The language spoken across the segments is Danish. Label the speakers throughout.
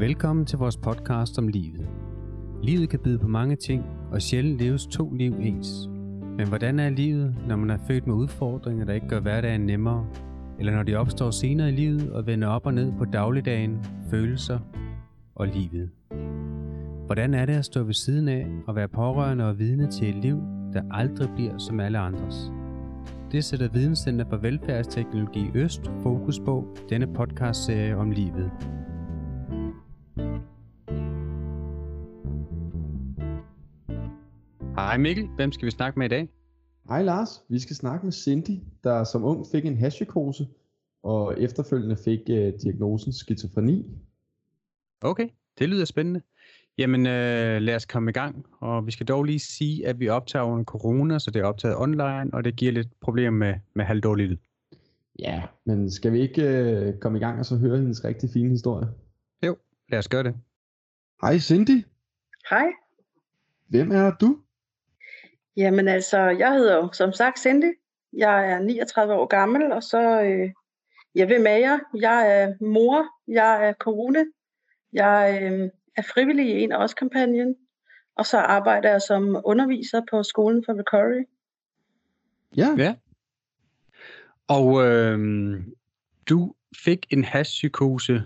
Speaker 1: Velkommen til vores podcast om livet. Livet kan byde på mange ting, og sjældent leves to liv ens. Men hvordan er livet, når man er født med udfordringer, der ikke gør hverdagen nemmere? Eller når de opstår senere i livet og vender op og ned på dagligdagen, følelser og livet? Hvordan er det at stå ved siden af og være pårørende og vidne til et liv, der aldrig bliver som alle andres? Det sætter Videnscenter for Velfærdsteknologi Øst fokus på denne podcastserie om livet. Hej Mikkel, hvem skal vi snakke med i dag?
Speaker 2: Hej Lars, vi skal snakke med Cindy, der som ung fik en hashpsykose og efterfølgende fik uh, diagnosen skizofreni.
Speaker 1: Okay, det lyder spændende. Jamen øh, lad os komme i gang, og vi skal dog lige sige, at vi optager under corona, så det er optaget online, og det giver lidt problemer med, med halvdårlig lyd.
Speaker 2: Ja, men skal vi ikke uh, komme i gang og så høre hendes rigtig fine historie?
Speaker 1: Jo, lad os gøre det.
Speaker 2: Hej Cindy,
Speaker 3: Hej.
Speaker 2: hvem er du?
Speaker 3: Jamen altså, jeg hedder jo som sagt Cindy. Jeg er 39 år gammel, og så øh, jeg vil med jer. Jeg er mor, jeg er kone, jeg øh, er frivillig i en af os kampagnen, og så arbejder jeg som underviser på skolen for recovery.
Speaker 2: Ja,
Speaker 1: Ja. Og øh, du fik en hashpsykose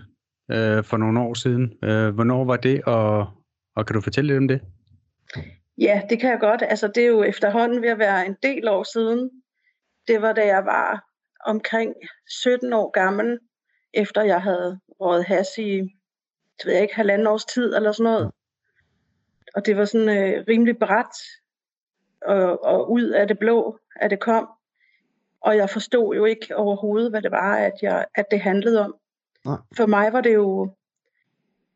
Speaker 1: øh, for nogle år siden. Øh, hvornår var det, og, og kan du fortælle lidt om det?
Speaker 3: Ja, det kan jeg godt. Altså, det er jo efterhånden ved at være en del år siden. Det var da jeg var omkring 17 år gammel, efter jeg havde røget has i, det ved jeg ikke, halvanden års tid eller sådan noget. Og det var sådan øh, rimelig bræt, og, og ud af det blå, at det kom. Og jeg forstod jo ikke overhovedet, hvad det var, at, jeg, at det handlede om.
Speaker 2: Nej.
Speaker 3: For mig var det jo,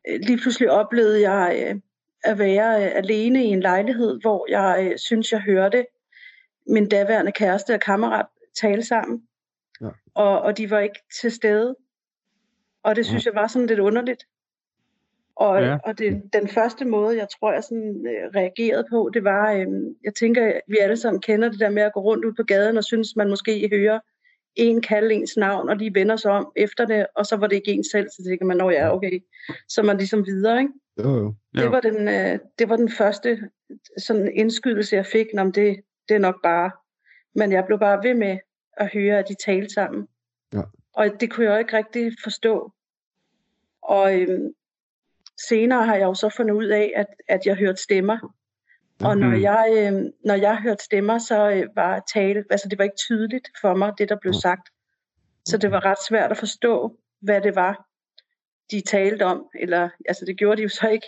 Speaker 3: øh, lige pludselig oplevede jeg øh, at være øh, alene i en lejlighed, hvor jeg øh, synes, jeg hørte min daværende kæreste og kammerat tale sammen.
Speaker 2: Ja.
Speaker 3: Og, og de var ikke til stede. Og det synes jeg var sådan lidt underligt. Og,
Speaker 1: Ja.
Speaker 3: ja. og det, den første måde, jeg tror, jeg sådan, øh, reagerede på, det var, øh, jeg tænker, vi alle sammen kender det der med at gå rundt ud på gaden og synes, man måske hører en kalde ens navn, og lige vender sig om efter det, og så var det ikke en selv, så tænker man, nå ja, okay, så man ligesom videre, ikke?
Speaker 2: jo jo.
Speaker 1: Jo.
Speaker 3: Det var den, øh, det var den første sådan indskydelse, jeg fik, om det, det er nok bare. Men jeg blev bare ved med at høre, at de talte sammen.
Speaker 2: Ja.
Speaker 3: Og det kunne jeg jo ikke rigtig forstå. Og øhm, senere har jeg jo så fundet ud af, at, at jeg hørte stemmer. Og når
Speaker 1: Mhm.
Speaker 3: jeg, øh, når jeg hørte stemmer, så øh, var tale, altså det var ikke tydeligt for mig, det der blev sagt. Så det var ret svært at forstå, hvad det var, de talte om. Eller, altså det gjorde de jo så ikke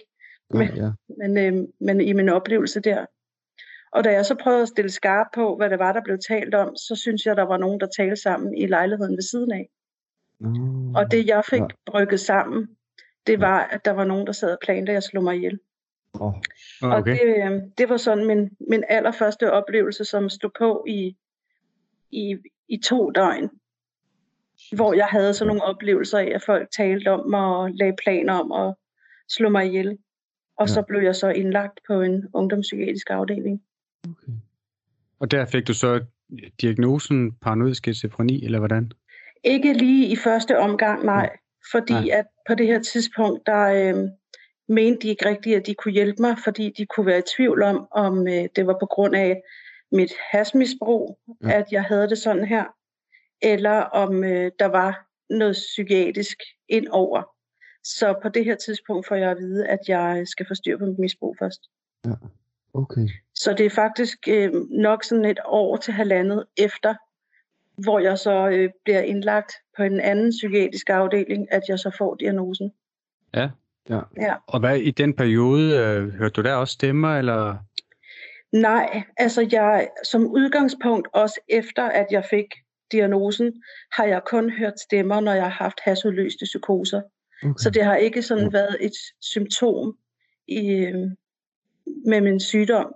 Speaker 2: Nej, ja.
Speaker 3: men, øh, men i min oplevelse der. Og da jeg så prøvede at stille skarp på, hvad det var, der blev talt om, så synes jeg, der var nogen, der talte sammen i lejligheden ved siden af.
Speaker 2: Nå,
Speaker 3: Og det, jeg fik
Speaker 2: Ja.
Speaker 3: brygget sammen, det var, at der var nogen, der sad og planlagde at slå mig ihjel.
Speaker 2: Åh,
Speaker 3: Og
Speaker 1: Okay.
Speaker 3: det, øh, det var sådan min, min allerførste oplevelse, som stod på i, i, i to døgn. Hvor jeg havde sådan nogle oplevelser af, at folk talte om mig og lagde planer om at slå mig ihjel. Og så
Speaker 2: Ja.
Speaker 3: blev jeg så indlagt på en ungdomspsykiatrisk afdeling.
Speaker 2: okay.
Speaker 1: Og der fik du så diagnosen paranoid skizofreni, eller hvordan?
Speaker 3: Ikke lige i første omgang, nej. Fordi
Speaker 1: Nej.
Speaker 3: at på det her tidspunkt, der øh, mente de ikke rigtigt, at de kunne hjælpe mig, fordi de kunne være i tvivl om, om øh, det var på grund af mit hasmisbrug,
Speaker 2: Ja.
Speaker 3: ja. at jeg havde det sådan her, eller om øh, der var noget psykiatrisk ind over. Så på det her tidspunkt får jeg at vide, at jeg skal få styr på mit misbrug først.
Speaker 2: Okay.
Speaker 3: Så det er faktisk øh, nok sådan et år til halvandet efter, hvor jeg så øh, bliver indlagt på en anden psykiatrisk afdeling, at jeg så får diagnosen.
Speaker 1: Ja.
Speaker 2: Ja.
Speaker 3: Ja.
Speaker 1: Og hvad i den periode, øh, hørte du der også stemmer, eller?
Speaker 3: Nej, altså jeg som udgangspunkt, også efter at jeg fik diagnosen, har jeg kun hørt stemmer, når jeg har haft hasudløste psykoser.
Speaker 2: okay.
Speaker 3: Så det har ikke sådan
Speaker 2: Ja.
Speaker 3: været et symptom i, øh, med min sygdom.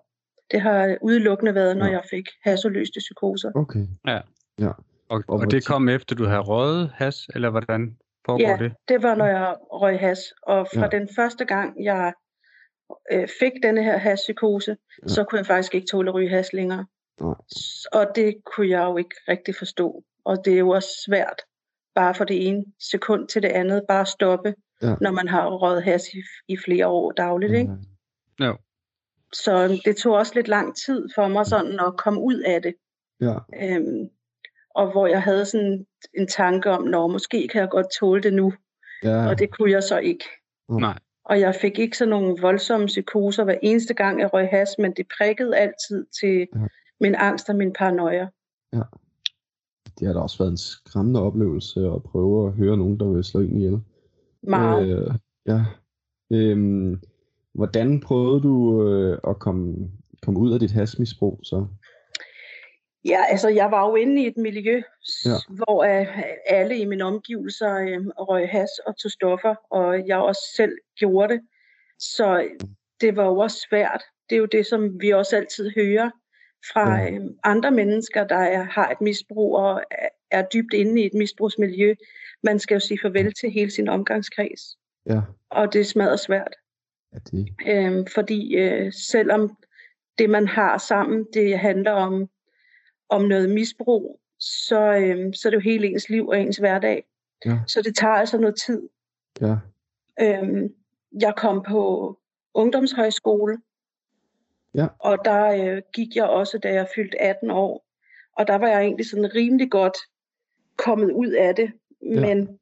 Speaker 3: Det har udelukkende været, når
Speaker 2: Ja.
Speaker 3: jeg fik hasudløste psykoser.
Speaker 2: Okay.
Speaker 1: Og,
Speaker 2: Og
Speaker 1: og
Speaker 2: hvor
Speaker 1: det kom efter, du havde røget has, eller hvordan foregår
Speaker 3: Ja.
Speaker 1: det?
Speaker 3: Det var, når jeg røg has. Og fra
Speaker 2: Ja.
Speaker 3: ja. den første gang, jeg øh, fik denne her haspsykose,
Speaker 2: Ja.
Speaker 3: ja. så kunne jeg faktisk ikke tåle at ryge has længere.
Speaker 2: Nej.
Speaker 3: Og det kunne jeg jo ikke rigtig forstå. Og det er jo også svært, bare fra det ene sekund til det andet, bare stoppe ja. når man har røget has i, i flere år dagligt. Ikke?
Speaker 1: Ja.
Speaker 3: Så det tog også lidt lang tid for mig sådan at komme ud af det.
Speaker 2: Ja.
Speaker 3: Øhm, og hvor jeg havde sådan en tanke om, når måske kan jeg godt tåle det nu.
Speaker 2: Ja.
Speaker 3: Og det kunne jeg så ikke.
Speaker 1: Nej.
Speaker 3: Og jeg fik ikke sådan nogle voldsomme psykoser hver eneste gang, jeg røg has, men det prikkede altid til
Speaker 2: Ja.
Speaker 3: min angst og min paranoia.
Speaker 2: Det har da også været en skræmmende oplevelse at prøve at høre nogen, der vil slå en ihjel.
Speaker 3: Meget.
Speaker 2: Øh, ja. Øhm, hvordan prøvede du øh, at komme, komme ud af dit hasmisbrug så?
Speaker 3: Ja, altså jeg var jo inde i et miljø,
Speaker 2: Ja.
Speaker 3: hvor uh, alle i mine omgivelser uh, røg has og tog stoffer, og jeg også selv gjorde det. Så det var jo også svært. Det er jo det, som vi også altid hører fra
Speaker 2: Ja.
Speaker 3: ja. andre mennesker, der er, har et misbrug og er, er dybt inde i et misbrugsmiljø. Man skal jo sige farvel til hele sin omgangskreds,
Speaker 2: Ja,
Speaker 3: og det smadrer svært.
Speaker 2: ja det,
Speaker 3: Øhm, fordi øh, selvom det, man har sammen, det handler om, om noget misbrug, så, øhm, så er det jo hele ens liv og ens hverdag.
Speaker 2: ja,
Speaker 3: Så det tager altså noget tid.
Speaker 2: ja,
Speaker 3: Øhm, jeg kom på ungdomshøjskole,
Speaker 2: Ja.
Speaker 3: og der øh, gik jeg også, da jeg fyldte 18 år. Og der var jeg egentlig sådan rimelig godt kommet ud af det.
Speaker 2: Ja.
Speaker 3: Men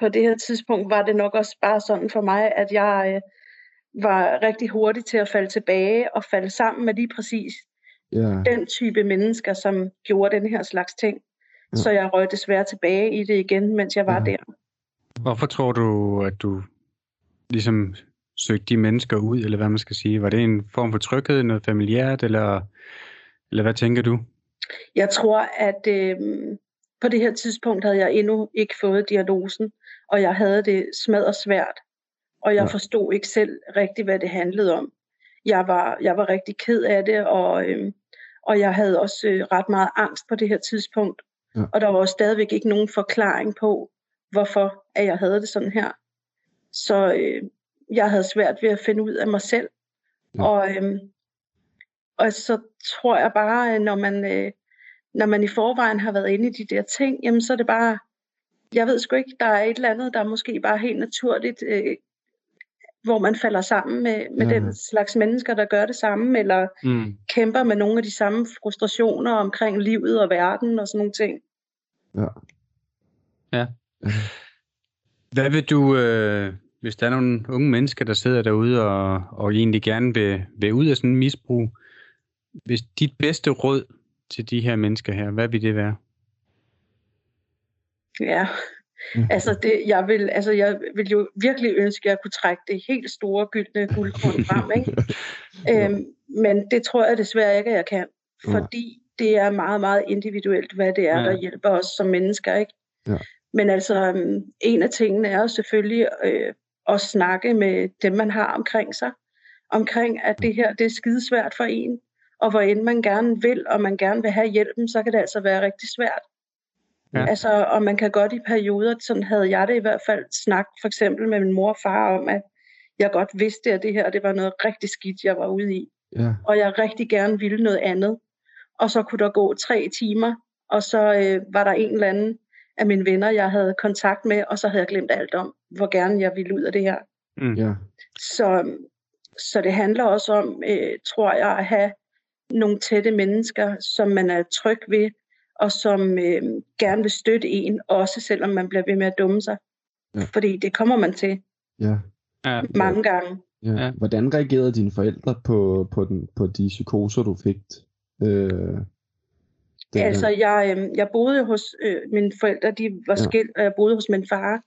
Speaker 3: på det her tidspunkt var det nok også bare sådan for mig, at jeg øh, var rigtig hurtig til at falde tilbage og falde sammen med lige præcis
Speaker 2: ja,
Speaker 3: den type mennesker, som gjorde den her slags ting.
Speaker 2: Ja.
Speaker 3: Så jeg røg desværre tilbage i det igen, mens jeg var
Speaker 2: Ja.
Speaker 3: der.
Speaker 1: Hvorfor tror du, at du ligesom søgte de mennesker ud, eller hvad man skal sige? Var det en form for tryghed, noget familiært, eller, eller hvad tænker du?
Speaker 3: Jeg tror, at øh, på det her tidspunkt havde jeg endnu ikke fået diagnosen, og jeg havde det smadret svært. Og jeg
Speaker 2: ja.
Speaker 3: forstod ikke selv rigtigt, hvad det handlede om. Jeg var, jeg var rigtig ked af det, og, øh, og jeg havde også øh, ret meget angst på det her tidspunkt.
Speaker 2: Ja.
Speaker 3: Og der var også stadigvæk ikke nogen forklaring på, hvorfor at jeg havde det sådan her. Så øh, jeg havde svært ved at finde ud af mig selv.
Speaker 2: Ja.
Speaker 3: Og, øh, og så tror jeg bare, at når man, øh, når man i forvejen har været inde i de der ting, jamen så er det bare, jeg ved sgu ikke, der er et eller andet, der er måske bare helt naturligt, øh, hvor man falder sammen med, med
Speaker 2: Ja.
Speaker 3: ja. den slags mennesker, der gør det samme, eller
Speaker 1: Mm.
Speaker 3: kæmper med nogle af de samme frustrationer omkring livet og verden og sådan nogle ting.
Speaker 1: Hvad vil du, øh, hvis der er nogle unge mennesker, der sidder derude og, og egentlig gerne vil, vil ud af sådan en misbrug, hvis dit bedste råd til de her mennesker her, hvad vil det være?
Speaker 3: Ja,
Speaker 2: Mhm.
Speaker 3: altså, det, jeg, vil, altså jeg vil jo virkelig ønske, at jeg kunne trække det helt store gyldne guldkorn frem, ikke? øhm, men det tror jeg desværre ikke, at jeg kan,
Speaker 2: Nej.
Speaker 3: fordi det er meget, meget individuelt, hvad det er,
Speaker 1: Ja.
Speaker 3: der hjælper os som mennesker, ikke?
Speaker 2: Ja.
Speaker 3: Men altså, øhm, en af tingene er jo selvfølgelig øh, at snakke med dem, man har omkring sig, omkring, at det her, det er skidesvært for en, og hvor end man gerne vil, og man gerne vil have hjælpen, så kan det altså være rigtig svært.
Speaker 1: Ja.
Speaker 3: Altså, og man kan godt i perioder, sådan havde jeg det i hvert fald, snakket for eksempel med min mor og far om, at jeg godt vidste, at det her det var noget rigtig skidt, jeg var ude i.
Speaker 2: ja,
Speaker 3: Og jeg rigtig gerne ville noget andet. Og så kunne der gå tre timer, og så øh, var der en eller anden af mine venner, jeg havde kontakt med, og så havde jeg glemt alt om, hvor gerne jeg ville ud af det her.
Speaker 1: Mm.
Speaker 2: ja,
Speaker 3: Så, så det handler også om, øh, tror jeg, at have nogle tætte mennesker, som man er tryg ved, og som øh, gerne vil støtte en, også selvom man bliver ved med at dumme sig.
Speaker 2: Ja.
Speaker 3: Fordi det kommer man til
Speaker 2: ja,
Speaker 1: Ja.
Speaker 3: mange gange.
Speaker 2: ja.
Speaker 1: Ja.
Speaker 2: Hvordan reagerede dine forældre på, på, den, på de psykoser, du fik? Øh,
Speaker 3: Ja. Altså, jeg, øh, jeg boede hos øh, mine forældre, de var
Speaker 2: Ja.
Speaker 3: skilt, og jeg boede hos min far.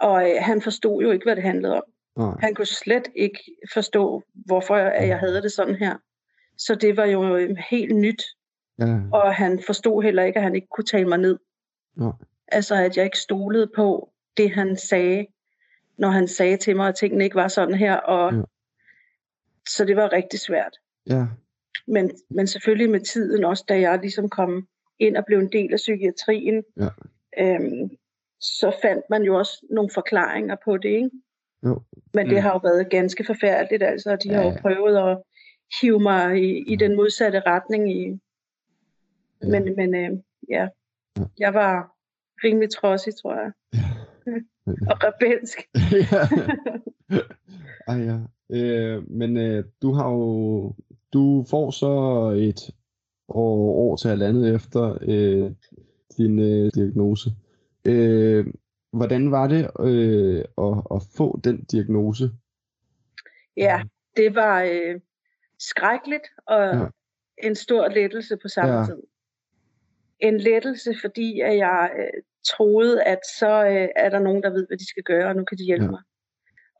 Speaker 3: Og øh, han forstod jo ikke, hvad det handlede om.
Speaker 2: Nej,
Speaker 3: Han kunne slet ikke forstå, hvorfor at jeg havde det sådan her. Så det var jo øh, helt nyt,
Speaker 2: ja,
Speaker 3: og han forstod heller ikke, at han ikke kunne tale mig ned.
Speaker 2: Nej.
Speaker 3: Altså, at jeg ikke stolede på det, han sagde, når han sagde til mig, at tingene ikke var sådan her. Og...
Speaker 2: Ja.
Speaker 3: Så det var rigtig svært.
Speaker 2: ja,
Speaker 3: Men, men selvfølgelig med tiden også, da jeg ligesom kom ind og blev en del af psykiatrien,
Speaker 2: Ja.
Speaker 3: øhm, så fandt man jo også nogle forklaringer på det, ikke?
Speaker 2: Jo.
Speaker 3: Men det
Speaker 1: Mm.
Speaker 3: har jo været ganske forfærdeligt, altså. De
Speaker 2: Ja,
Speaker 3: har jo prøvet at hive mig i, i den modsatte retning. I,
Speaker 2: Ja.
Speaker 3: Men, men øh, ja,
Speaker 2: Ja.
Speaker 3: jeg var rimelig trodsig, tror jeg.
Speaker 2: ja.
Speaker 3: og rebelsk.
Speaker 2: ja. Ej, ja. Øh, men øh, du har jo, du får så et år, år til halvandet efter øh, din øh, diagnose. Øh, hvordan var det øh, at, at få den diagnose?
Speaker 3: Ja, det var øh, skrækkeligt og ja. en stor lettelse på samme ja. tid. En lettelse, fordi at jeg øh, troede, at så øh, er der nogen, der ved, hvad de skal gøre, og nu kan de hjælpe ja. mig.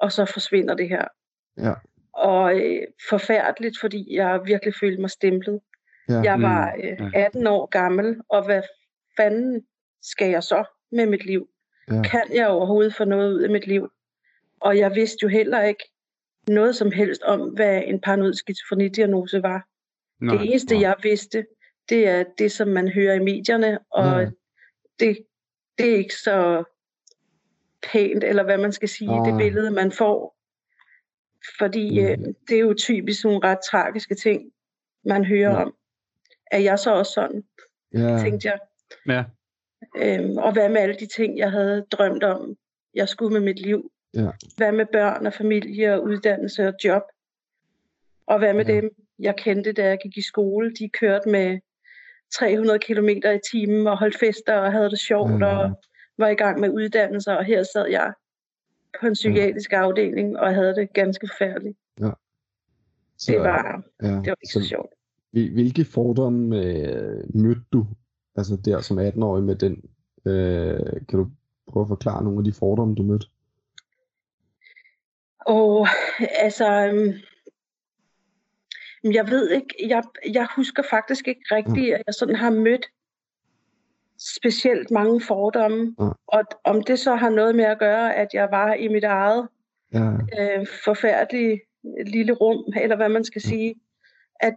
Speaker 3: Og så forsvinder det her.
Speaker 2: Ja.
Speaker 3: Og øh, forfærdeligt, fordi jeg virkelig følte mig stemplet. Ja. Jeg var øh, 18 år gammel, og hvad fanden skal jeg så med mit liv? Ja. Kan jeg overhovedet få noget ud af mit liv? Og jeg vidste jo heller ikke noget som helst om, hvad en paranoid skizofrenidiagnose var. Nej, det eneste, nej. jeg vidste, det er det, som man hører i medierne, og ja. det, det er ikke så pænt, eller hvad man skal sige, ah. det billede, man får. Fordi mm. øh, det er jo typisk nogle ret tragiske ting, man hører ja. om. Er jeg så også sådan? Ja. Tænkte jeg.
Speaker 1: Ja.
Speaker 3: Øhm, og hvad med alle de ting, jeg havde drømt om, jeg skulle med mit liv?
Speaker 2: Ja.
Speaker 3: Hvad med børn og familie og uddannelse og job? Og hvad med ja. dem, jeg kendte, da jeg gik i skole? De kørte med 300 km i timen og holdt fester og havde det sjovt ja. og var i gang med uddannelser. Og her sad jeg på en psykiatrisk ja. afdeling og havde det ganske færdigt.
Speaker 2: Ja.
Speaker 3: Så, det, var, ja. det var ikke så, så sjovt.
Speaker 2: Hvilke fordomme øh, mødte du altså der som 18-årig med den? Øh, kan du prøve at forklare nogle af de fordomme, du mødte?
Speaker 3: Og altså, øhm, jeg ved ikke, jeg, jeg husker faktisk ikke rigtigt, at jeg sådan har mødt specielt mange fordomme.
Speaker 2: Ja.
Speaker 3: Og om det så har noget med at gøre, at jeg var i mit eget
Speaker 2: ja.
Speaker 3: øh, forfærdelige lille rum, eller hvad man skal ja. sige, at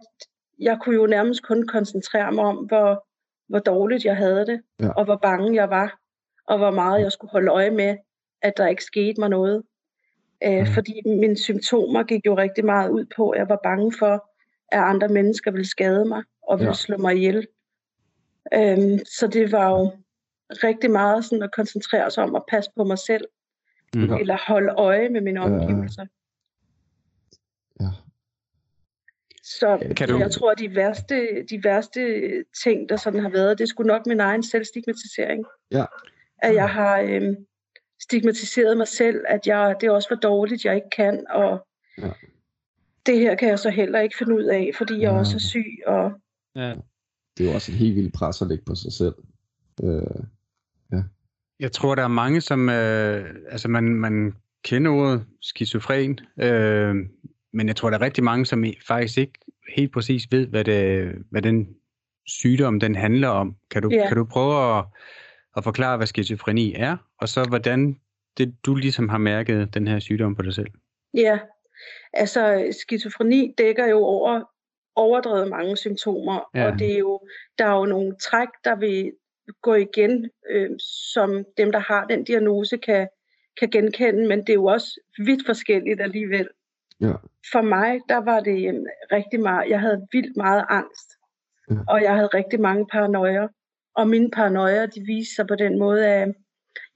Speaker 3: jeg kunne jo nærmest kun koncentrere mig om, hvor, hvor dårligt jeg havde det,
Speaker 2: ja.
Speaker 3: og hvor bange jeg var, og hvor meget jeg skulle holde øje med, at der ikke skete mig noget. Øh, mm. Fordi mine symptomer gik jo rigtig meget ud på, at jeg var bange for, at andre mennesker ville skade mig og ville ja. slå mig ihjel. Øhm, så det var jo rigtig meget sådan at koncentrere sig om at passe på mig selv, mm. eller holde øje med mine omgivelser.
Speaker 2: Ja.
Speaker 3: Så kan du... jeg tror, at de værste, de værste ting, der sådan har været, det skulle nok min egen selvstigmatisering.
Speaker 2: Ja.
Speaker 3: At jeg har øhm, stigmatiseret mig selv, at jeg, det er også for dårligt, jeg ikke kan, og
Speaker 2: ja.
Speaker 3: Det her kan jeg så heller ikke finde ud af, fordi jeg ja. også er syg. Og...
Speaker 1: Ja.
Speaker 2: Det er jo også et helt vildt pres at lægge på sig selv. Øh, ja.
Speaker 1: Jeg tror, der er mange, som... Øh, altså, man, man kender ordet skizofren, øh, men jeg tror, der er rigtig mange, som faktisk ikke helt præcis ved, hvad, det, hvad den sygdom den handler om. Kan du, ja. kan du prøve at, at forklare, hvad skizofreni er, og så hvordan det, du ligesom har mærket den her sygdom på dig selv?
Speaker 3: Ja, altså skizofreni dækker jo over overdrevet mange symptomer, ja. og det er jo, der er jo nogle træk, der vil gå igen, øh, som dem, der har den diagnose, kan, kan genkende, men det er jo også vidt forskelligt alligevel.
Speaker 2: Ja.
Speaker 3: For mig, der var det en rigtig meget, jeg havde vildt meget angst,
Speaker 2: ja.
Speaker 3: og jeg havde rigtig mange paranoia. Og mine paranoia, de viste sig på den måde, at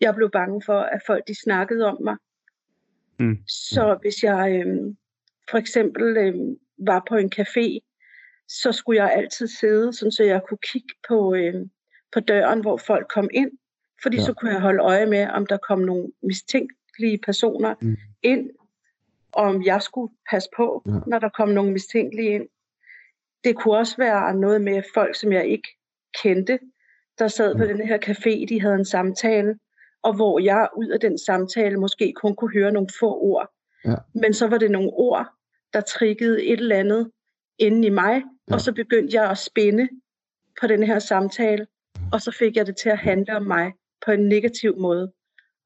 Speaker 3: jeg blev bange for, at folk de snakkede om mig.
Speaker 1: Mm.
Speaker 3: Så hvis jeg øh, for eksempel øh, var på en café, så skulle jeg altid sidde, sådan så jeg kunne kigge på, øh, på døren, hvor folk kom ind. Fordi ja. så kunne jeg holde øje med, om der kom nogle mistænkelige personer
Speaker 2: mm.
Speaker 3: ind, og om jeg skulle passe på,
Speaker 2: ja.
Speaker 3: når der kom nogle mistænkelige ind. Det kunne også være noget med folk, som jeg ikke kendte, der sad ja. på den her café, de havde en samtale, og hvor jeg ud af den samtale måske kun kunne høre nogle få ord.
Speaker 2: Ja.
Speaker 3: Men så var det nogle ord, der triggede et eller andet inde i mig, ja. og så begyndte jeg at spænde på den her samtale, og så fik jeg det til at handle om mig på en negativ måde.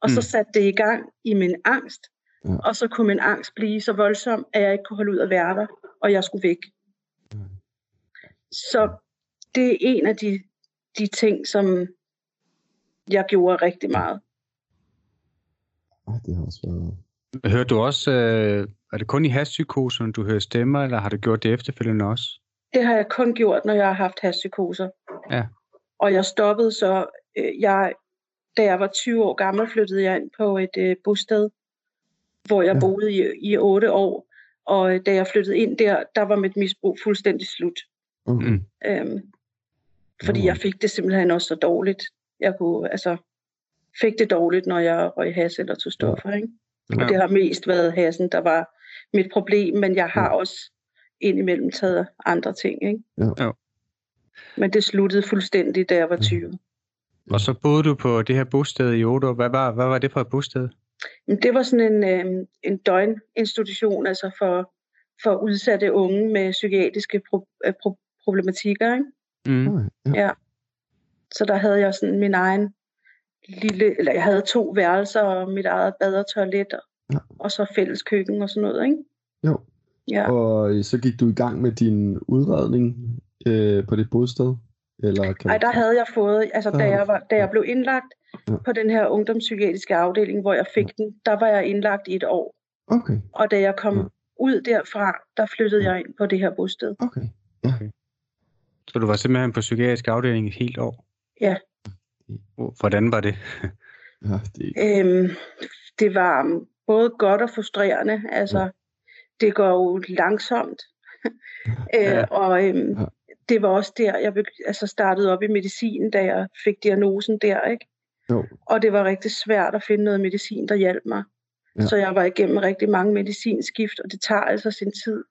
Speaker 3: Og mm. så satte det i gang i min angst,
Speaker 2: ja.
Speaker 3: og så kunne min angst blive så voldsom, at jeg ikke kunne holde ud at være der, og jeg skulle væk.
Speaker 2: Mm.
Speaker 3: Så det er en af de, de ting, som jeg gjorde rigtig meget.
Speaker 2: Ja, det har også været...
Speaker 1: Hørte du også, øh, er det kun i hashpsykosen, du hører stemmer, eller har du gjort det efterfølgende også?
Speaker 3: Det har jeg kun gjort, når jeg har haft hashpsykoser.
Speaker 1: Ja.
Speaker 3: Og jeg stoppede så, øh, jeg da jeg var 20 år gammel, flyttede jeg ind på et øh, bosted, hvor jeg
Speaker 2: Ja.
Speaker 3: boede i, i 8 år. Og øh, da jeg flyttede ind der, der var mit misbrug fuldstændig slut.
Speaker 2: Okay.
Speaker 1: Mm.
Speaker 3: Øhm, fordi
Speaker 2: Nå.
Speaker 3: jeg fik det simpelthen også så dårligt. Jeg kunne, altså, fik det dårligt, når jeg røg has eller tog stoffer. Ikke?
Speaker 1: Ja.
Speaker 3: Og det har mest været hassen, der var mit problem, men jeg har
Speaker 2: Ja.
Speaker 3: også indimellem taget andre ting. Ikke?
Speaker 2: Ja.
Speaker 1: Jo.
Speaker 3: Men det sluttede fuldstændig, da jeg var
Speaker 2: Ja.
Speaker 3: 20.
Speaker 1: Og så boede du på det her bosted i Odo. Hvad var, hvad var det for et bosted?
Speaker 3: Det var sådan en, øh, en døgninstitution altså for, for udsatte unge med psykiatriske pro, øh, pro, problematikker. Ikke?
Speaker 1: Mm.
Speaker 2: Ja.
Speaker 3: Ja. Så der havde jeg sådan min egen lille, eller jeg havde to værelser og mit eget bad og toilet, og,
Speaker 2: Ja.
Speaker 3: og så fælles køkken og sådan noget, ikke?
Speaker 2: Jo.
Speaker 3: Ja.
Speaker 2: Og så gik du i gang med din udredning øh, på dit bosted? Eller kan
Speaker 3: Ej,
Speaker 2: du-
Speaker 3: der havde jeg fået, altså
Speaker 2: Der
Speaker 3: da
Speaker 2: havde
Speaker 3: jeg, var, da jeg blev indlagt
Speaker 2: Ja.
Speaker 3: på den her ungdomspsykiatriske afdeling, hvor jeg fik den, der var jeg indlagt i et år.
Speaker 2: Okay,
Speaker 3: Og da jeg kom
Speaker 2: Ja.
Speaker 3: ud derfra, der flyttede
Speaker 2: Ja.
Speaker 3: jeg ind på det her bosted.
Speaker 2: okay.
Speaker 1: Så du var simpelthen på psykiatrisk afdeling et helt år?
Speaker 3: Ja.
Speaker 1: Hvordan var det?
Speaker 2: Ja, det,
Speaker 3: Øhm, det var både godt og frustrerende. Altså,
Speaker 2: Ja.
Speaker 3: det går jo langsomt. øh,
Speaker 1: Ja.
Speaker 3: Og øhm,
Speaker 2: Ja.
Speaker 3: det var også der, jeg altså startede op i medicin, da jeg fik diagnosen der. ikke.
Speaker 2: jo.
Speaker 3: Og det var rigtig svært at finde noget medicin, der hjalp mig.
Speaker 2: Ja.
Speaker 3: Så jeg var igennem rigtig mange medicinskift, og det tager altså sin tid.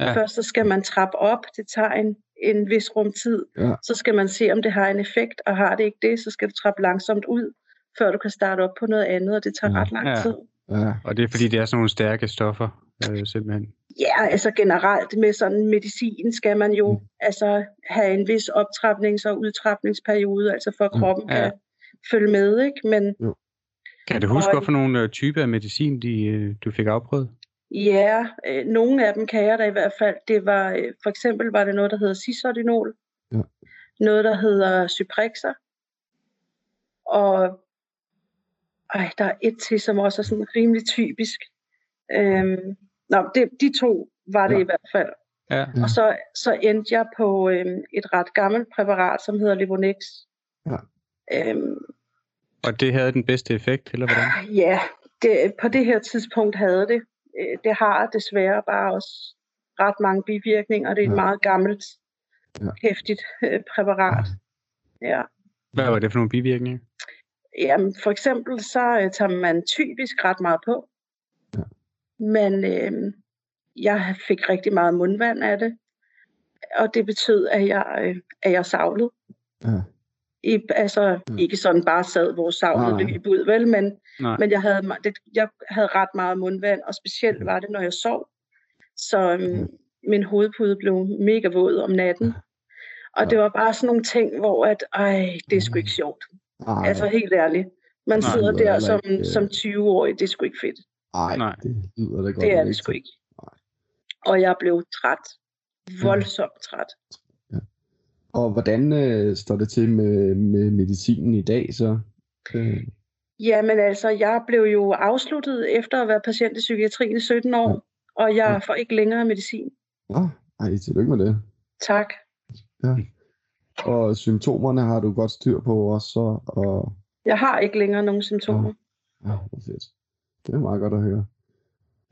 Speaker 1: Ja.
Speaker 3: Først så skal man trappe op, det tager en, en vis rum tid.
Speaker 2: Ja.
Speaker 3: Så skal man se, om det har en effekt, og har det ikke det, så skal du trappe langsomt ud, før du kan starte op på noget andet, og det tager
Speaker 2: Ja.
Speaker 3: ja. ret lang
Speaker 1: Ja.
Speaker 3: tid.
Speaker 2: Ja,
Speaker 1: Og det er fordi, det er sådan nogle stærke stoffer, øh, simpelthen.
Speaker 3: Ja, altså generelt med sådan medicin skal man jo
Speaker 2: Mm.
Speaker 3: altså have en vis optrapnings- og udtrapningsperiode, altså for at
Speaker 2: Mm.
Speaker 3: kroppen
Speaker 1: Ja.
Speaker 3: kan følge med, ikke? Men
Speaker 1: Kan du huske,
Speaker 3: Og-
Speaker 1: hvorfor nogle øh, typer af medicin, de, øh, du fik afprøvet?
Speaker 3: Ja, øh, nogle af dem kan jeg da i hvert fald. Det var, øh, for eksempel var det noget, der hedder Cisordinol.
Speaker 2: Ja.
Speaker 3: Noget, der hedder Cyprexa. Og ej, der er et til, som også er sådan rimelig typisk. Øhm, nå, det, de to var det
Speaker 2: Ja.
Speaker 3: i hvert fald.
Speaker 1: Ja.
Speaker 2: Ja.
Speaker 3: Og så, så endte jeg på øhm, et ret gammelt præparat, som hedder Livonex.
Speaker 2: Ja.
Speaker 3: Øhm,
Speaker 1: Og det havde den bedste effekt, eller hvordan?
Speaker 3: ja, det, på det her tidspunkt havde det. Øh, det har desværre bare også ret mange bivirkninger. Det er et
Speaker 2: Ja.
Speaker 3: meget gammelt,
Speaker 2: Ja.
Speaker 3: hæftigt øh, præparat. Ja.
Speaker 1: Hvad var det for nogle bivirkninger?
Speaker 3: Jamen, for eksempel så øh, tager man typisk ret meget på.
Speaker 2: Ja.
Speaker 3: Men øh, jeg fik rigtig meget mundvand af det. Og det betød, at jeg, øh, at jeg savlede.
Speaker 2: ja.
Speaker 3: I, altså
Speaker 2: Mm.
Speaker 3: ikke sådan bare sad, hvor savlet
Speaker 2: Nej.
Speaker 3: løb ud, vel? Men,
Speaker 1: Nej.
Speaker 3: men jeg, havde, det, jeg havde ret meget mundvand, og specielt var det, når jeg sov. Så
Speaker 2: Mm.
Speaker 3: min hovedpude blev mega våd om natten. Og det var bare sådan nogle ting, hvor at, ej, det er sgu ikke sjovt.
Speaker 2: Ej,
Speaker 3: Altså helt ærligt. Man
Speaker 1: Nej,
Speaker 3: sidder der som,
Speaker 2: ikke, øh,
Speaker 3: som 20-årig, det er sgu ikke fedt.
Speaker 2: ej,
Speaker 1: Nej.
Speaker 2: det lyder da godt.
Speaker 3: Det er det sgu ikke.
Speaker 2: Nej.
Speaker 3: Og jeg blev træt. Voldsomt træt.
Speaker 2: Og hvordan øh, står det til med, med medicinen i dag så? Øh,
Speaker 3: Jamen altså, jeg blev jo afsluttet efter at være patient i psykiatrien i 17 år, og jeg
Speaker 2: Ja.
Speaker 3: får ikke længere medicin.
Speaker 2: Nå, ej, tillykke med det.
Speaker 3: Tak.
Speaker 2: Ja. Og symptomerne har du godt styr på også, så, og
Speaker 3: Jeg har ikke længere nogen symptomer.
Speaker 2: ja, hvor fedt. Det er meget godt at høre.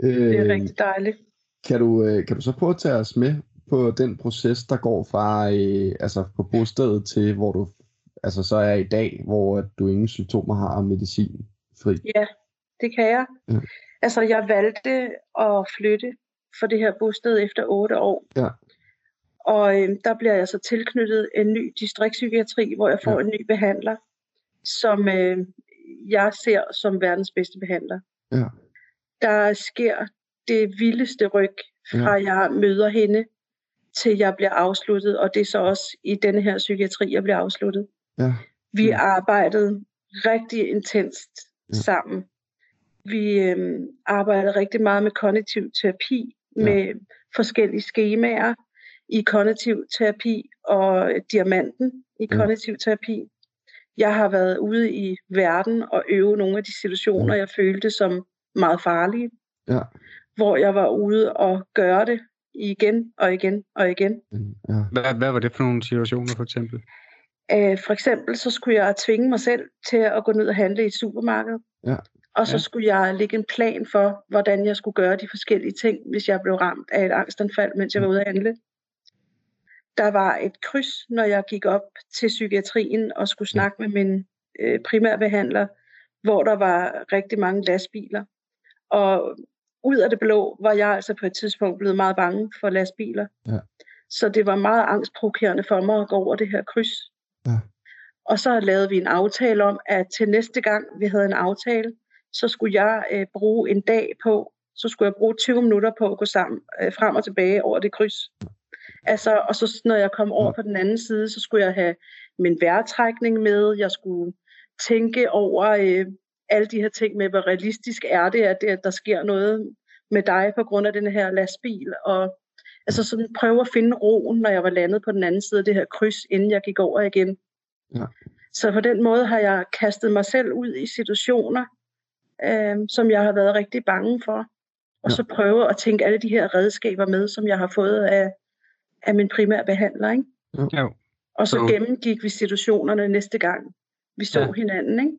Speaker 3: Det er
Speaker 2: Øh,
Speaker 3: rigtig dejligt.
Speaker 2: Kan du, øh, kan du så prøve at tage os med på den proces, der går fra øh, altså på bostedet til, hvor du altså så er i dag, hvor at du ingen symptomer har og medicin fri?
Speaker 3: Ja, det kan jeg.
Speaker 2: Ja.
Speaker 3: Altså, jeg valgte at flytte for det her bosted efter 8 år.
Speaker 2: Ja.
Speaker 3: Og øh, der bliver jeg så tilknyttet en ny distriktspsykiatri, hvor jeg får
Speaker 2: Ja.
Speaker 3: ja. en ny behandler, som øh, jeg ser som verdens bedste behandler.
Speaker 2: Ja.
Speaker 3: Der sker det vildeste ryg fra jeg møder hende, til jeg bliver afsluttet, og det er så også i denne her psykiatri, jeg bliver afsluttet.
Speaker 2: Ja.
Speaker 3: Vi arbejdede rigtig intenst
Speaker 2: Ja.
Speaker 3: sammen. Vi øhm, arbejdede rigtig meget med kognitiv terapi,
Speaker 2: Ja.
Speaker 3: med forskellige skemaer i kognitiv terapi og diamanten i
Speaker 2: Ja.
Speaker 3: kognitiv terapi. Jeg har været ude i verden og øve nogle af de situationer,
Speaker 2: Ja.
Speaker 3: jeg følte som meget farlige.
Speaker 2: Ja.
Speaker 3: Hvor jeg var ude og gøre det igen og igen og igen.
Speaker 2: Ja.
Speaker 1: Hvad, hvad var det for nogle situationer, for eksempel?
Speaker 3: Øh, for eksempel så skulle jeg tvinge mig selv til at gå ned og handle i et supermarked.
Speaker 2: Ja.
Speaker 3: Og så
Speaker 1: Ja.
Speaker 3: skulle jeg lægge en plan for, hvordan jeg skulle gøre de forskellige ting, hvis jeg blev ramt af et angstanfald, mens jeg var ude at handle. Der var et kryds, når jeg gik op til psykiatrien og skulle snakke med min øh, primærbehandler, hvor der var rigtig mange lastbiler. Og ud af det blå var jeg altså på et tidspunkt blevet meget bange for lastbiler.
Speaker 2: Ja.
Speaker 3: Så det var meget angstprovokerende for mig at gå over det her kryds.
Speaker 2: Ja.
Speaker 3: Og så lavede vi en aftale om, at til næste gang vi havde en aftale, så skulle jeg øh, bruge en dag på, så skulle jeg bruge 20 minutter på at gå sammen, øh, frem og tilbage over det kryds. Altså, og så når jeg kom over på den anden side, så skulle jeg have min vejrtrækning med, jeg skulle tænke over øh, alle de her ting med, hvor realistisk er det, at, det, at der sker noget med dig på grund af den her lastbil, og altså sådan prøve at finde roen, når jeg var landet på den anden side af det her kryds, inden jeg gik over igen.
Speaker 2: Ja.
Speaker 3: Så på den måde har jeg kastet mig selv ud i situationer, øh, som jeg har været rigtig bange for. Og
Speaker 2: Ja.
Speaker 3: så prøve at tænke alle de her redskaber med, som jeg har fået af, af min primære behandler. Ikke?
Speaker 1: Jo.
Speaker 3: Og så
Speaker 1: Så-
Speaker 3: gennemgik vi situationerne næste gang, vi så
Speaker 1: Ja.
Speaker 3: ja. hinanden. Ikke?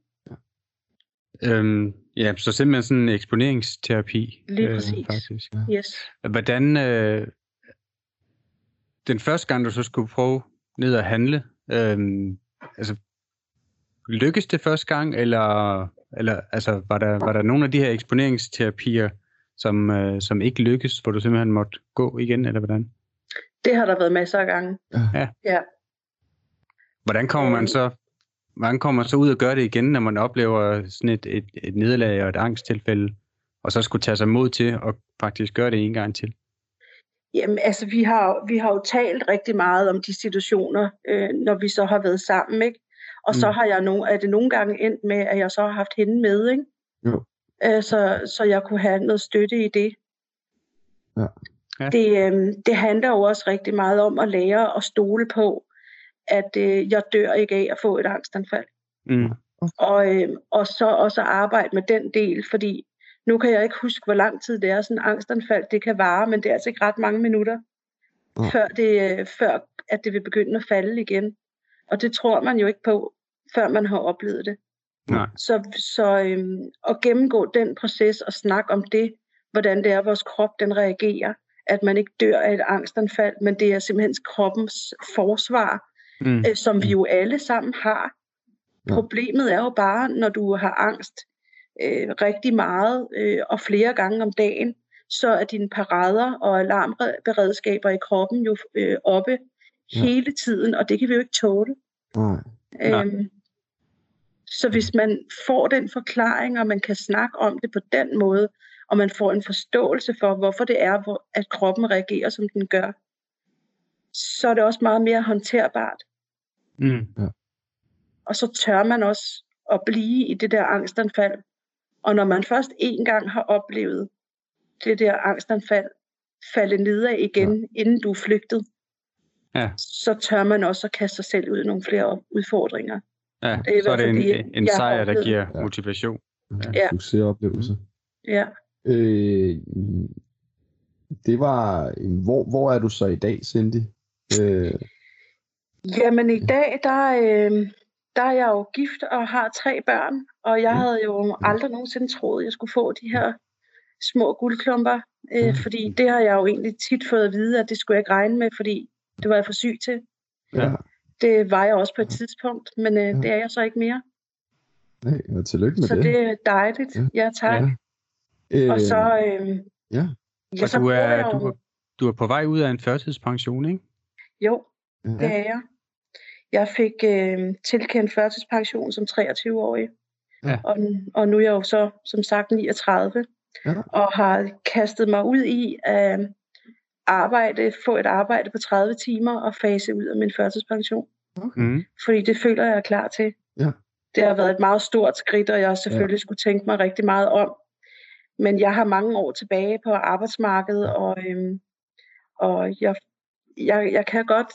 Speaker 1: Øhm, ja, så simpelthen sådan en eksponeringsterapi.
Speaker 3: Lige præcis.
Speaker 1: Faktisk.
Speaker 3: Yes.
Speaker 1: Hvordan, øh, den første gang, du så skulle prøve ned at handle, øhm, altså, lykkedes det første gang, eller, eller altså, var, der, var der nogle af de her eksponeringsterapier, som, øh, som ikke lykkedes, hvor du simpelthen måtte gå igen, eller hvordan?
Speaker 3: Det har der været masser af gange.
Speaker 1: Ja.
Speaker 3: Ja.
Speaker 1: Hvordan kommer man
Speaker 3: Øhm.
Speaker 1: så hvordan kommer man så ud og gøre det igen, når man oplever sådan et, et, et nederlag og et angsttilfælde, og så skulle tage sig mod til at faktisk gøre det en gang til?
Speaker 3: Jamen, altså, vi har, vi har jo talt rigtig meget om de situationer, øh, når vi så har været sammen, ikke? Og mm. så har jeg no, er det nogle gange endt med, at jeg så har haft hende med, ikke?
Speaker 2: Jo.
Speaker 3: Øh, så, så jeg kunne have noget støtte i det.
Speaker 2: Ja.
Speaker 1: Ja.
Speaker 3: Det, øh, det handler jo også rigtig meget om at lære at stole på, at øh, jeg dør ikke af at få et angstanfald.
Speaker 1: Mm.
Speaker 3: Og, øh, og så også arbejde med den del, fordi nu kan jeg ikke huske, hvor lang tid det er, sådan en angstanfald det kan vare, men det er altså ikke ret mange minutter,
Speaker 2: Nej.
Speaker 3: før, det, øh, før at det vil begynde at falde igen. Og det tror man jo ikke på, før man har oplevet det.
Speaker 1: Nej.
Speaker 3: Så, så øhm, at gennemgå den proces og snakke om det, hvordan det er, vores krop den reagerer, at man ikke dør af et angstanfald, men det er simpelthen kroppens forsvar,
Speaker 1: Mm.
Speaker 3: øh, som vi jo alle sammen har. Problemet er jo bare, når du har angst øh, rigtig meget øh, og flere gange om dagen, så er dine parader og alarmberedskaber i kroppen jo øh, oppe
Speaker 2: Ja.
Speaker 3: hele tiden, og det kan vi jo ikke tåle.
Speaker 2: Nej.
Speaker 1: Nej.
Speaker 3: Øhm, så hvis man får den forklaring, og man kan snakke om det på den måde, og man får en forståelse for, hvorfor det er, at kroppen reagerer, som den gør, så er det også meget mere håndterbart.
Speaker 1: Mm.
Speaker 3: Og så tør man også at blive i det der angstanfald. Og når man først en gang har oplevet det der angstanfald falde nedad igen, ja. inden du er flygtet,
Speaker 1: Ja.
Speaker 3: så tør man også at kaste sig selv ud i nogle flere udfordringer.
Speaker 1: Ja,
Speaker 3: Det er
Speaker 1: så er det en,
Speaker 3: det,
Speaker 1: en sejr, der giver
Speaker 2: Ja.
Speaker 1: motivation.
Speaker 3: Ja.
Speaker 2: Succesoplevelse.
Speaker 3: Ja.
Speaker 2: Øh, det var... Hvor, hvor er du så i dag, Cindy? Øh,
Speaker 3: Jamen i dag, der, øh, der er jeg jo gift og har tre børn, og jeg
Speaker 2: Ja.
Speaker 3: havde jo aldrig nogensinde troet, at jeg skulle få de her små guldklumper, øh,
Speaker 2: Ja.
Speaker 3: fordi det har jeg jo egentlig tit fået at vide, at det skulle jeg ikke regne med, fordi det var jeg for syg til.
Speaker 2: ja.
Speaker 3: Det var jeg også på et tidspunkt, men øh,
Speaker 2: Ja.
Speaker 3: det er jeg så ikke mere.
Speaker 2: Nej, og tillykke med
Speaker 3: Så
Speaker 2: det.
Speaker 3: det er dejligt.
Speaker 2: Ja.
Speaker 3: Ja, tak.
Speaker 2: Ja.
Speaker 3: Og så, øh,
Speaker 2: ja.
Speaker 3: ja,
Speaker 1: Og
Speaker 3: så
Speaker 1: du er,
Speaker 3: jeg jo,
Speaker 1: du, er, du er på vej ud af en førtidspension, ikke?
Speaker 3: jo,
Speaker 2: Ja.
Speaker 3: det er jeg. Jeg fik øh, tilkendt førtidspension som 23-årig.
Speaker 2: Ja.
Speaker 3: Og, og nu er jeg jo så, som sagt, 39.
Speaker 2: Ja.
Speaker 3: Og har kastet mig ud i at arbejde, få et arbejde på 30 timer og fase ud af min førtidspension.
Speaker 2: Okay.
Speaker 1: Mm.
Speaker 3: Fordi det føler jeg er klar til.
Speaker 2: Ja.
Speaker 3: Det har været et meget stort skridt, og jeg har selvfølgelig ja. skulle tænke mig rigtig meget om. Men jeg har mange år tilbage på arbejdsmarkedet, og, øhm, og jeg, jeg, jeg kan godt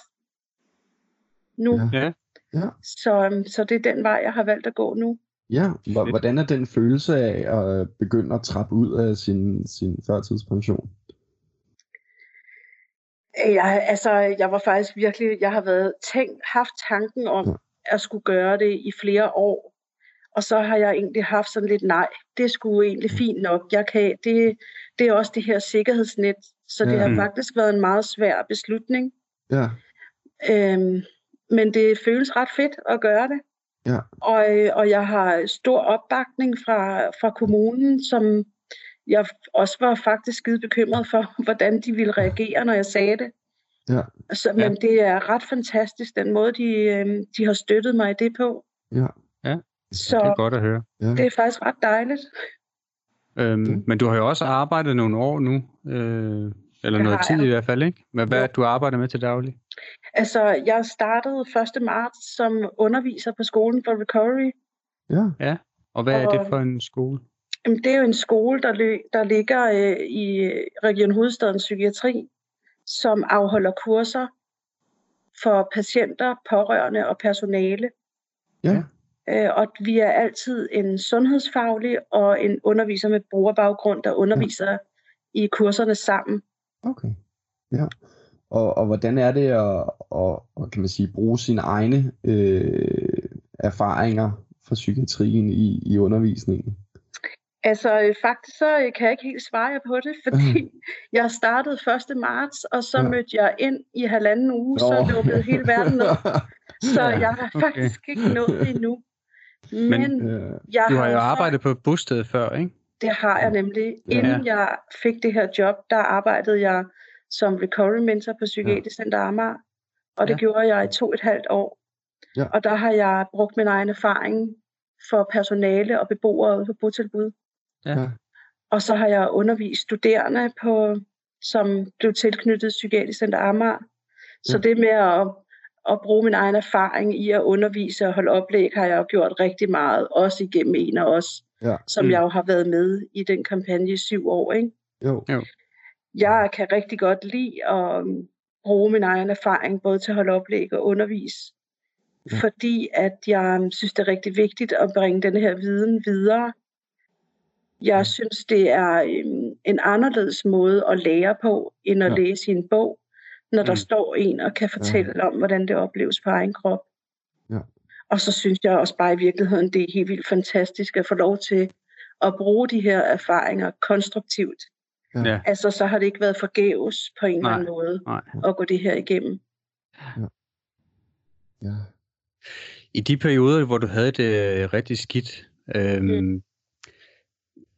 Speaker 3: nu.
Speaker 2: Ja.
Speaker 1: Ja.
Speaker 2: Ja.
Speaker 3: Så, øhm, så det er den vej, jeg har valgt at gå nu.
Speaker 2: Ja, Hvor- hvordan er den følelse af at begynde at trappe ud af sin, sin førtidspension?
Speaker 3: Jeg, altså, jeg var faktisk virkelig, jeg har været tænkt, haft tanken om at skulle gøre det i flere år. Og så har jeg egentlig haft sådan lidt, nej, det sgu egentlig fint nok. Jeg kan, det, det er også det her sikkerhedsnet. Så det
Speaker 2: Ja.
Speaker 3: har
Speaker 1: Mm.
Speaker 3: faktisk været en meget svær beslutning.
Speaker 2: Ja.
Speaker 3: Øhm, men det føles ret fedt at gøre det.
Speaker 2: Ja.
Speaker 3: Og, øh, og jeg har stor opbakning fra, fra kommunen, som jeg også var faktisk skide bekymret for, hvordan de ville reagere, når jeg sagde det.
Speaker 2: Ja.
Speaker 3: Så, men det er ret fantastisk, den måde, de, øh, de har støttet mig i det på.
Speaker 2: Ja.
Speaker 3: Så
Speaker 1: Det er godt at høre.
Speaker 2: Ja.
Speaker 3: det er faktisk ret dejligt.
Speaker 1: Øhm, men du har jo også arbejdet nogle år nu, øh, eller
Speaker 3: Det
Speaker 1: noget tid
Speaker 3: jeg.
Speaker 1: i hvert fald, ikke? Hvad, hvad er det, du arbejder med til daglig?
Speaker 3: Altså, jeg startede 1. marts som underviser på skolen for recovery.
Speaker 2: Ja.
Speaker 1: Og hvad er det
Speaker 3: Og-
Speaker 1: for en skole?
Speaker 3: Jamen, det er jo en skole, der, lø- der ligger øh, i Region Hovedstadens Psykiatri, som afholder kurser for patienter, pårørende og personale.
Speaker 2: Ja.
Speaker 3: Øh, og vi er altid en sundhedsfaglig og en underviser med brugerbaggrund, der underviser ja. i kurserne sammen.
Speaker 2: Okay. Ja. Og, og hvordan er det at, at, at kan man sige, bruge sine egne øh, erfaringer fra psykiatrien i, i undervisningen?
Speaker 3: Altså øh, faktisk så øh, kan jeg ikke helt svare på det, fordi jeg startede 1. marts, og så
Speaker 2: Ja.
Speaker 3: mødte jeg ind i halvanden uge, så
Speaker 2: Nå.
Speaker 3: lukkede hele verden ned. Så jeg har
Speaker 1: okay.
Speaker 3: faktisk ikke nået det endnu. Men,
Speaker 1: Men,
Speaker 2: Øh,
Speaker 3: jeg
Speaker 1: Du har jo
Speaker 3: så-
Speaker 1: arbejdet på et bosted før, ikke?
Speaker 3: Det har jeg nemlig.
Speaker 2: Ja.
Speaker 3: Inden jeg fik det her job, der arbejdede jeg som recovery mentor på Psykiatrisk Center Amager. Og det
Speaker 1: Ja.
Speaker 3: gjorde jeg i to og et halvt år.
Speaker 2: Ja.
Speaker 3: Og der har jeg brugt min egen erfaring for personale og beboere på botilbud.
Speaker 1: Ja.
Speaker 3: Og så har jeg undervist studerende, på, som blev tilknyttet Psykiatrisk Center Amager. Så
Speaker 2: Ja.
Speaker 3: det med at, at bruge min egen erfaring i at undervise og holde oplæg, har jeg jo gjort rigtig meget, også igennem en af os,
Speaker 2: Ja.
Speaker 3: som
Speaker 1: Mm.
Speaker 3: jeg jo har været med i den kampagne i syv år. Ikke?
Speaker 2: Jo.
Speaker 3: Jeg kan rigtig godt lide at um, bruge min egen erfaring, både til at holde oplæg og undervise.
Speaker 2: Ja.
Speaker 3: Fordi at jeg um, synes, det er rigtig vigtigt at bringe den her viden videre. Jeg synes, det er um, en anderledes måde at lære på, end at
Speaker 2: ja.
Speaker 3: læse i en bog, når der
Speaker 1: Mm.
Speaker 3: står en og kan fortælle ja. om, hvordan det opleves på egen krop.
Speaker 2: Ja.
Speaker 3: Og så synes jeg også bare i virkeligheden, det er helt vildt fantastisk at få lov til at bruge de her erfaringer konstruktivt.
Speaker 2: Ja.
Speaker 1: Ja.
Speaker 3: Altså, så har det ikke været forgæves på en eller
Speaker 1: Nej.
Speaker 3: anden måde
Speaker 1: Nej.
Speaker 3: at gå det her igennem.
Speaker 2: Ja.
Speaker 1: I de perioder, hvor du havde det øh, rigtig skidt, øhm,
Speaker 3: Mm.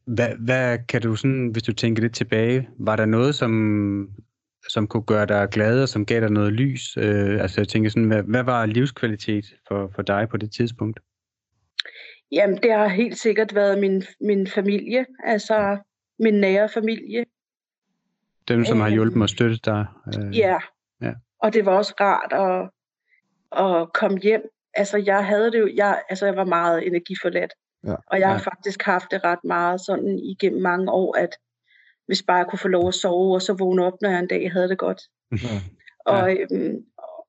Speaker 1: hvad, hvad kan du sådan, hvis du tænker lidt tilbage, var der noget, som, som kunne gøre dig glad, og som gav dig noget lys? Øh, altså jeg tænker sådan, hvad, hvad var livskvalitet for, for dig på det tidspunkt?
Speaker 3: Jamen, det har helt sikkert været min, min familie, altså min nære familie.
Speaker 1: Dem, som har
Speaker 3: Øhm,
Speaker 1: hjulpet mig og støttet dig? Øh,
Speaker 3: Ja.
Speaker 1: Ja.
Speaker 3: Og det var også rart at, at komme hjem. Altså, jeg havde det jo, jeg, altså, jeg var meget energiforladt.
Speaker 2: Ja.
Speaker 3: Og jeg har
Speaker 1: Ja.
Speaker 3: faktisk haft det ret meget sådan igennem mange år, at hvis bare jeg kunne få lov at sove, og så vågne op, når jeg en dag havde det godt.
Speaker 2: Ja.
Speaker 3: Og, øhm,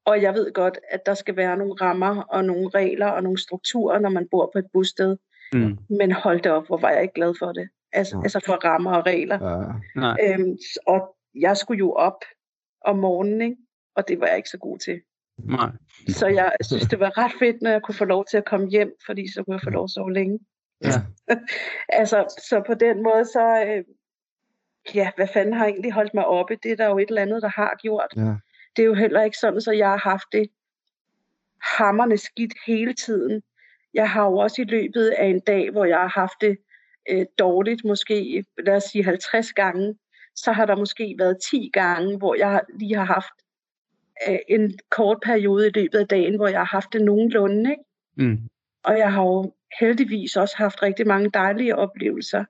Speaker 3: og jeg ved godt, at der skal være nogle rammer og nogle regler og nogle strukturer, når man bor på et bosted.
Speaker 1: Mm,
Speaker 3: Men hold det op, hvor var jeg ikke glad for det. Altså,
Speaker 2: Nej.
Speaker 3: altså for rammer og regler.
Speaker 2: Ja.
Speaker 1: nej.
Speaker 3: Øhm, og jeg skulle jo op om morgenen, ikke? og det var jeg ikke så god til.
Speaker 1: nej.
Speaker 3: Så jeg synes, det var ret fedt, når jeg kunne få lov til at komme hjem, fordi så kunne jeg få lov at sove længe.
Speaker 1: Ja.
Speaker 3: Altså, så på den måde, så... Øh, ja, hvad fanden har egentlig holdt mig oppe? Det er der jo et eller andet, der har gjort.
Speaker 2: Ja.
Speaker 3: Det er jo heller ikke sådan, så jeg har haft det hammerne skidt hele tiden. Jeg har jo også i løbet af en dag, hvor jeg har haft det øh, dårligt, måske lad os sige 50 gange, så har der måske været 10 gange, hvor jeg lige har haft øh, en kort periode i løbet af dagen, hvor jeg har haft det nogenlunde. Ikke?
Speaker 1: Mm,
Speaker 3: Og jeg har jo heldigvis også haft rigtig mange dejlige oplevelser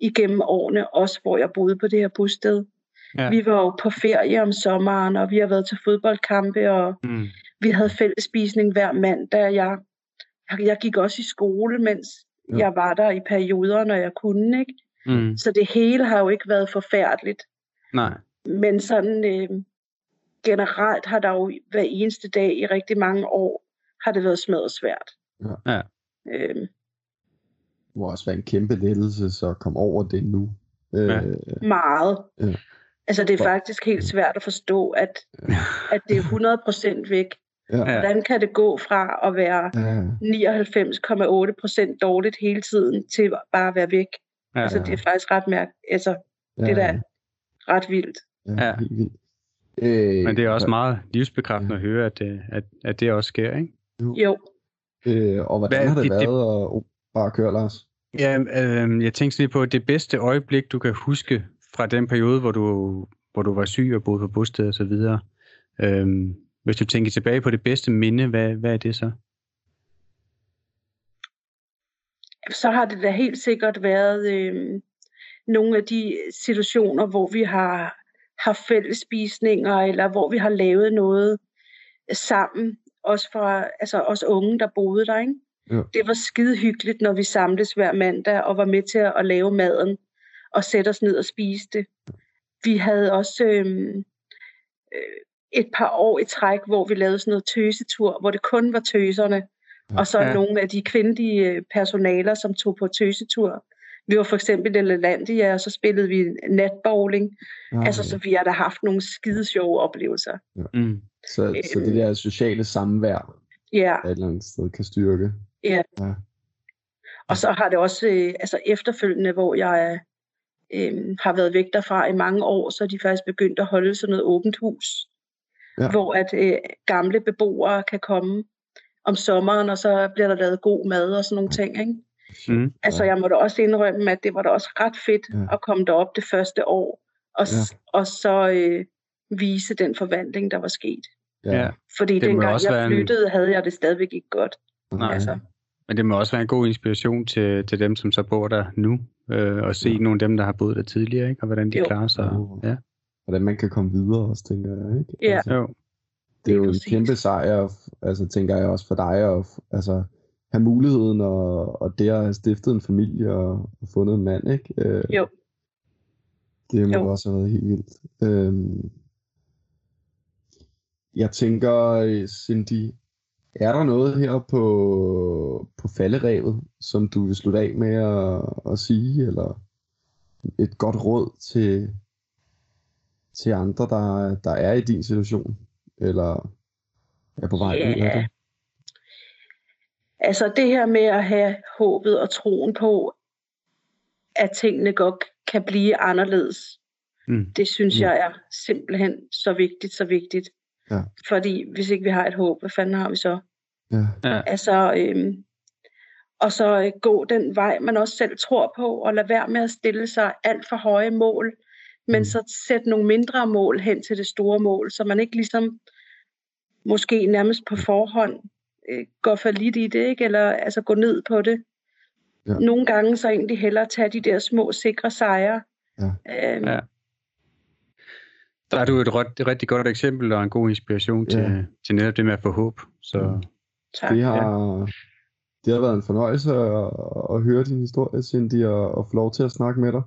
Speaker 3: igennem årene, også hvor jeg boede på det her bosted.
Speaker 1: Ja.
Speaker 3: Vi var jo på ferie om sommeren, og vi har været til fodboldkampe, og
Speaker 1: mm,
Speaker 3: vi havde fællesspisning hver mandag. Jeg, jeg gik også i skole, mens
Speaker 2: Ja.
Speaker 3: jeg var der i perioder, når jeg kunne. Ikke?
Speaker 1: mm,
Speaker 3: Så det hele har jo ikke været forfærdeligt.
Speaker 1: nej.
Speaker 3: Men sådan øh, generelt har der jo hver eneste dag i rigtig mange år, har det været smadret svært.
Speaker 2: Ja.
Speaker 3: Øh,
Speaker 2: må også være en kæmpe lettelse, så kom over det nu. Øh,
Speaker 1: Ja.
Speaker 3: meget.
Speaker 2: Ja.
Speaker 3: Altså det er faktisk helt svært at forstå, at, at det er 100% væk.
Speaker 2: Ja.
Speaker 3: Hvordan kan det gå fra at være
Speaker 2: Ja.
Speaker 3: 99,8% dårligt hele tiden til bare at være væk?
Speaker 1: Ja.
Speaker 3: Altså, det er faktisk ret mærk. Altså,
Speaker 2: Ja.
Speaker 3: det er da ret vildt.
Speaker 2: Ja,
Speaker 1: Ja.
Speaker 2: vildt. Øh,
Speaker 1: Men det er også meget livsbekræftende at høre, at det, at, at det også sker, ikke?
Speaker 3: Jo,
Speaker 2: Øh, og hvordan
Speaker 1: Hvad-
Speaker 2: har det,
Speaker 1: det- det-
Speaker 2: været at oh, bare køre, Lars?
Speaker 1: Ja, øh, jeg tænkte lige på, det bedste øjeblik, du kan huske fra den periode, hvor du, hvor du var syg og boede på bosted og så videre. Øh, hvis du tænker tilbage på det bedste minde, hvad, hvad er det så?
Speaker 3: så har det da helt sikkert været øh, nogle af de situationer, hvor vi har haft fællesspisninger, eller hvor vi har lavet noget sammen, også for altså os unge, der boede der. Ikke?
Speaker 2: Ja.
Speaker 3: Det var skide hyggeligt, når vi samledes hver mandag og var med til at lave maden og sætte os ned og spise det. Vi havde også øh, øh, et par år i træk, hvor vi lavede sådan noget tøsetur, hvor det kun var tøserne, og så
Speaker 1: Ja.
Speaker 3: ja. nogle af de kvindelige øh, personaler, som tog på tøsetur. Vi var for eksempel i Lalandia, og så spillede vi natbowling.
Speaker 2: Nej.
Speaker 3: Altså, så vi har da haft nogle skide sjove oplevelser.
Speaker 1: Mm.
Speaker 2: så, så det der sociale samvær
Speaker 3: Ja,
Speaker 2: et eller andet sted kan styrke.
Speaker 3: Ja.
Speaker 2: Ja.
Speaker 3: Og så har det også, øh, altså efterfølgende, hvor jeg øh, har været væk derfra i mange år, så er de faktisk begyndt at holde sådan noget åbent hus.
Speaker 2: Ja.
Speaker 3: Hvor at øh, gamle beboere kan komme om sommeren, og så bliver der lavet god mad og sådan nogle ting. Ikke?
Speaker 1: Mm.
Speaker 3: Altså, jeg må da også indrømme, at det var da også ret fedt
Speaker 2: Ja.
Speaker 3: ja. at komme derop det første år, og, s- og så øh, vise den forvandling, der var sket.
Speaker 1: Ja.
Speaker 3: Fordi
Speaker 1: Det
Speaker 3: dengang jeg
Speaker 1: en-
Speaker 3: flyttede, havde jeg det stadigvæk ikke godt.
Speaker 1: Nej.
Speaker 3: Altså,
Speaker 1: Men det må også være en god inspiration til, til dem, som så bor der nu, øh, og se
Speaker 2: Ja.
Speaker 1: nogle af dem, der har boet der tidligere, ikke? og hvordan de
Speaker 3: Jo.
Speaker 1: klarer sig.
Speaker 2: Jo.
Speaker 1: Ja.
Speaker 2: Hvordan man kan komme videre også, tænker jeg. Ikke?
Speaker 3: Ja.
Speaker 2: Altså,
Speaker 1: Jo.
Speaker 2: det er jo en kæmpe sejr, altså tænker jeg også for dig, at altså, have muligheden og, og det at have stiftet en familie og, og fundet en mand, ikke? Øh,
Speaker 3: Jo.
Speaker 2: Det må
Speaker 3: Jo.
Speaker 2: også have været helt vildt. Øhm, jeg tænker, øh, Cindy, er der noget her på, på falderevet, som du vil slutte af med at, at sige, eller et godt råd til, til andre, der, der er i din situation, eller er på vej ud af
Speaker 3: Ja.
Speaker 2: det?
Speaker 3: altså det her med at have håbet og troen på, at tingene godt kan blive anderledes,
Speaker 1: Mm.
Speaker 3: det synes
Speaker 2: Mm.
Speaker 3: jeg er simpelthen så vigtigt, så vigtigt.
Speaker 2: Ja.
Speaker 3: Fordi hvis ikke vi har et håb, hvad fanden har vi så?
Speaker 2: Ja,
Speaker 3: Altså, øhm, og så øh, gå den vej, man også selv tror på, og lade være med at stille sig alt for høje mål, men
Speaker 2: Mm.
Speaker 3: så sætte nogle mindre mål hen til det store mål, så man ikke ligesom måske nærmest på forhånd øh, går for lidt i det, ikke? eller altså gå ned på det.
Speaker 2: Ja.
Speaker 3: Nogle gange så egentlig hellere tage de der små, sikre sejre.
Speaker 2: Ja.
Speaker 3: Øhm,
Speaker 1: Ja. Der er du et, ret, et rigtig godt eksempel og en god inspiration til,
Speaker 2: Ja.
Speaker 1: til netop det med at få håb. Så
Speaker 2: Mm.
Speaker 3: Tak.
Speaker 2: det har, det har været en fornøjelse at, at høre din historie, Cindy, og, og få lov til at snakke med dig.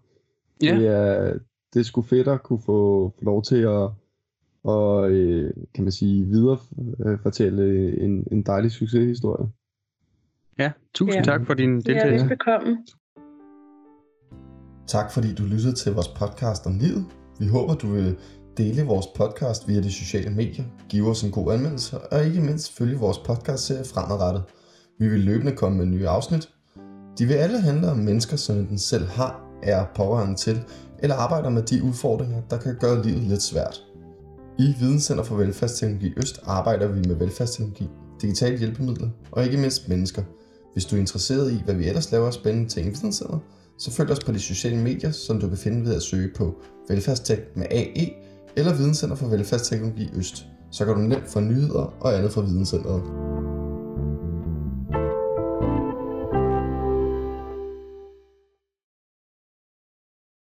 Speaker 1: Ja.
Speaker 2: Det er, det er sgu fedt at kunne få, få lov til at, og, øh, kan man sige, videre øh, fortælle en, en dejlig succeshistorie.
Speaker 1: ja, tusind
Speaker 3: Ja.
Speaker 1: tak for din
Speaker 3: Ja,
Speaker 1: deltagelse.
Speaker 3: velbekomme.
Speaker 4: Tak fordi du lyttede til vores podcast om livet. Vi håber, du vil dele vores podcast via de sociale medier, give os en god anmeldelse og ikke mindst følge vores podcastserie fremadrettet. Vi vil løbende komme med nye afsnit. De vil alle handle om mennesker, som den selv har, er pårørende til, eller arbejder med de udfordringer, der kan gøre livet lidt svært. I Videnscenter for Velfærdsteknologi Øst arbejder vi med velfærdsteknologi, digitale hjælpemidler og ikke mindst mennesker. Hvis du er interesseret i, hvad vi ellers laver af spændende ting i Videnscenter, så følg os på de sociale medier, som du kan finde ved at søge på Velfærdstek med AE eller Videnscenter for Velfærdsteknologi Øst. Så kan du nemt få nyheder og andet fra Videnscenteret.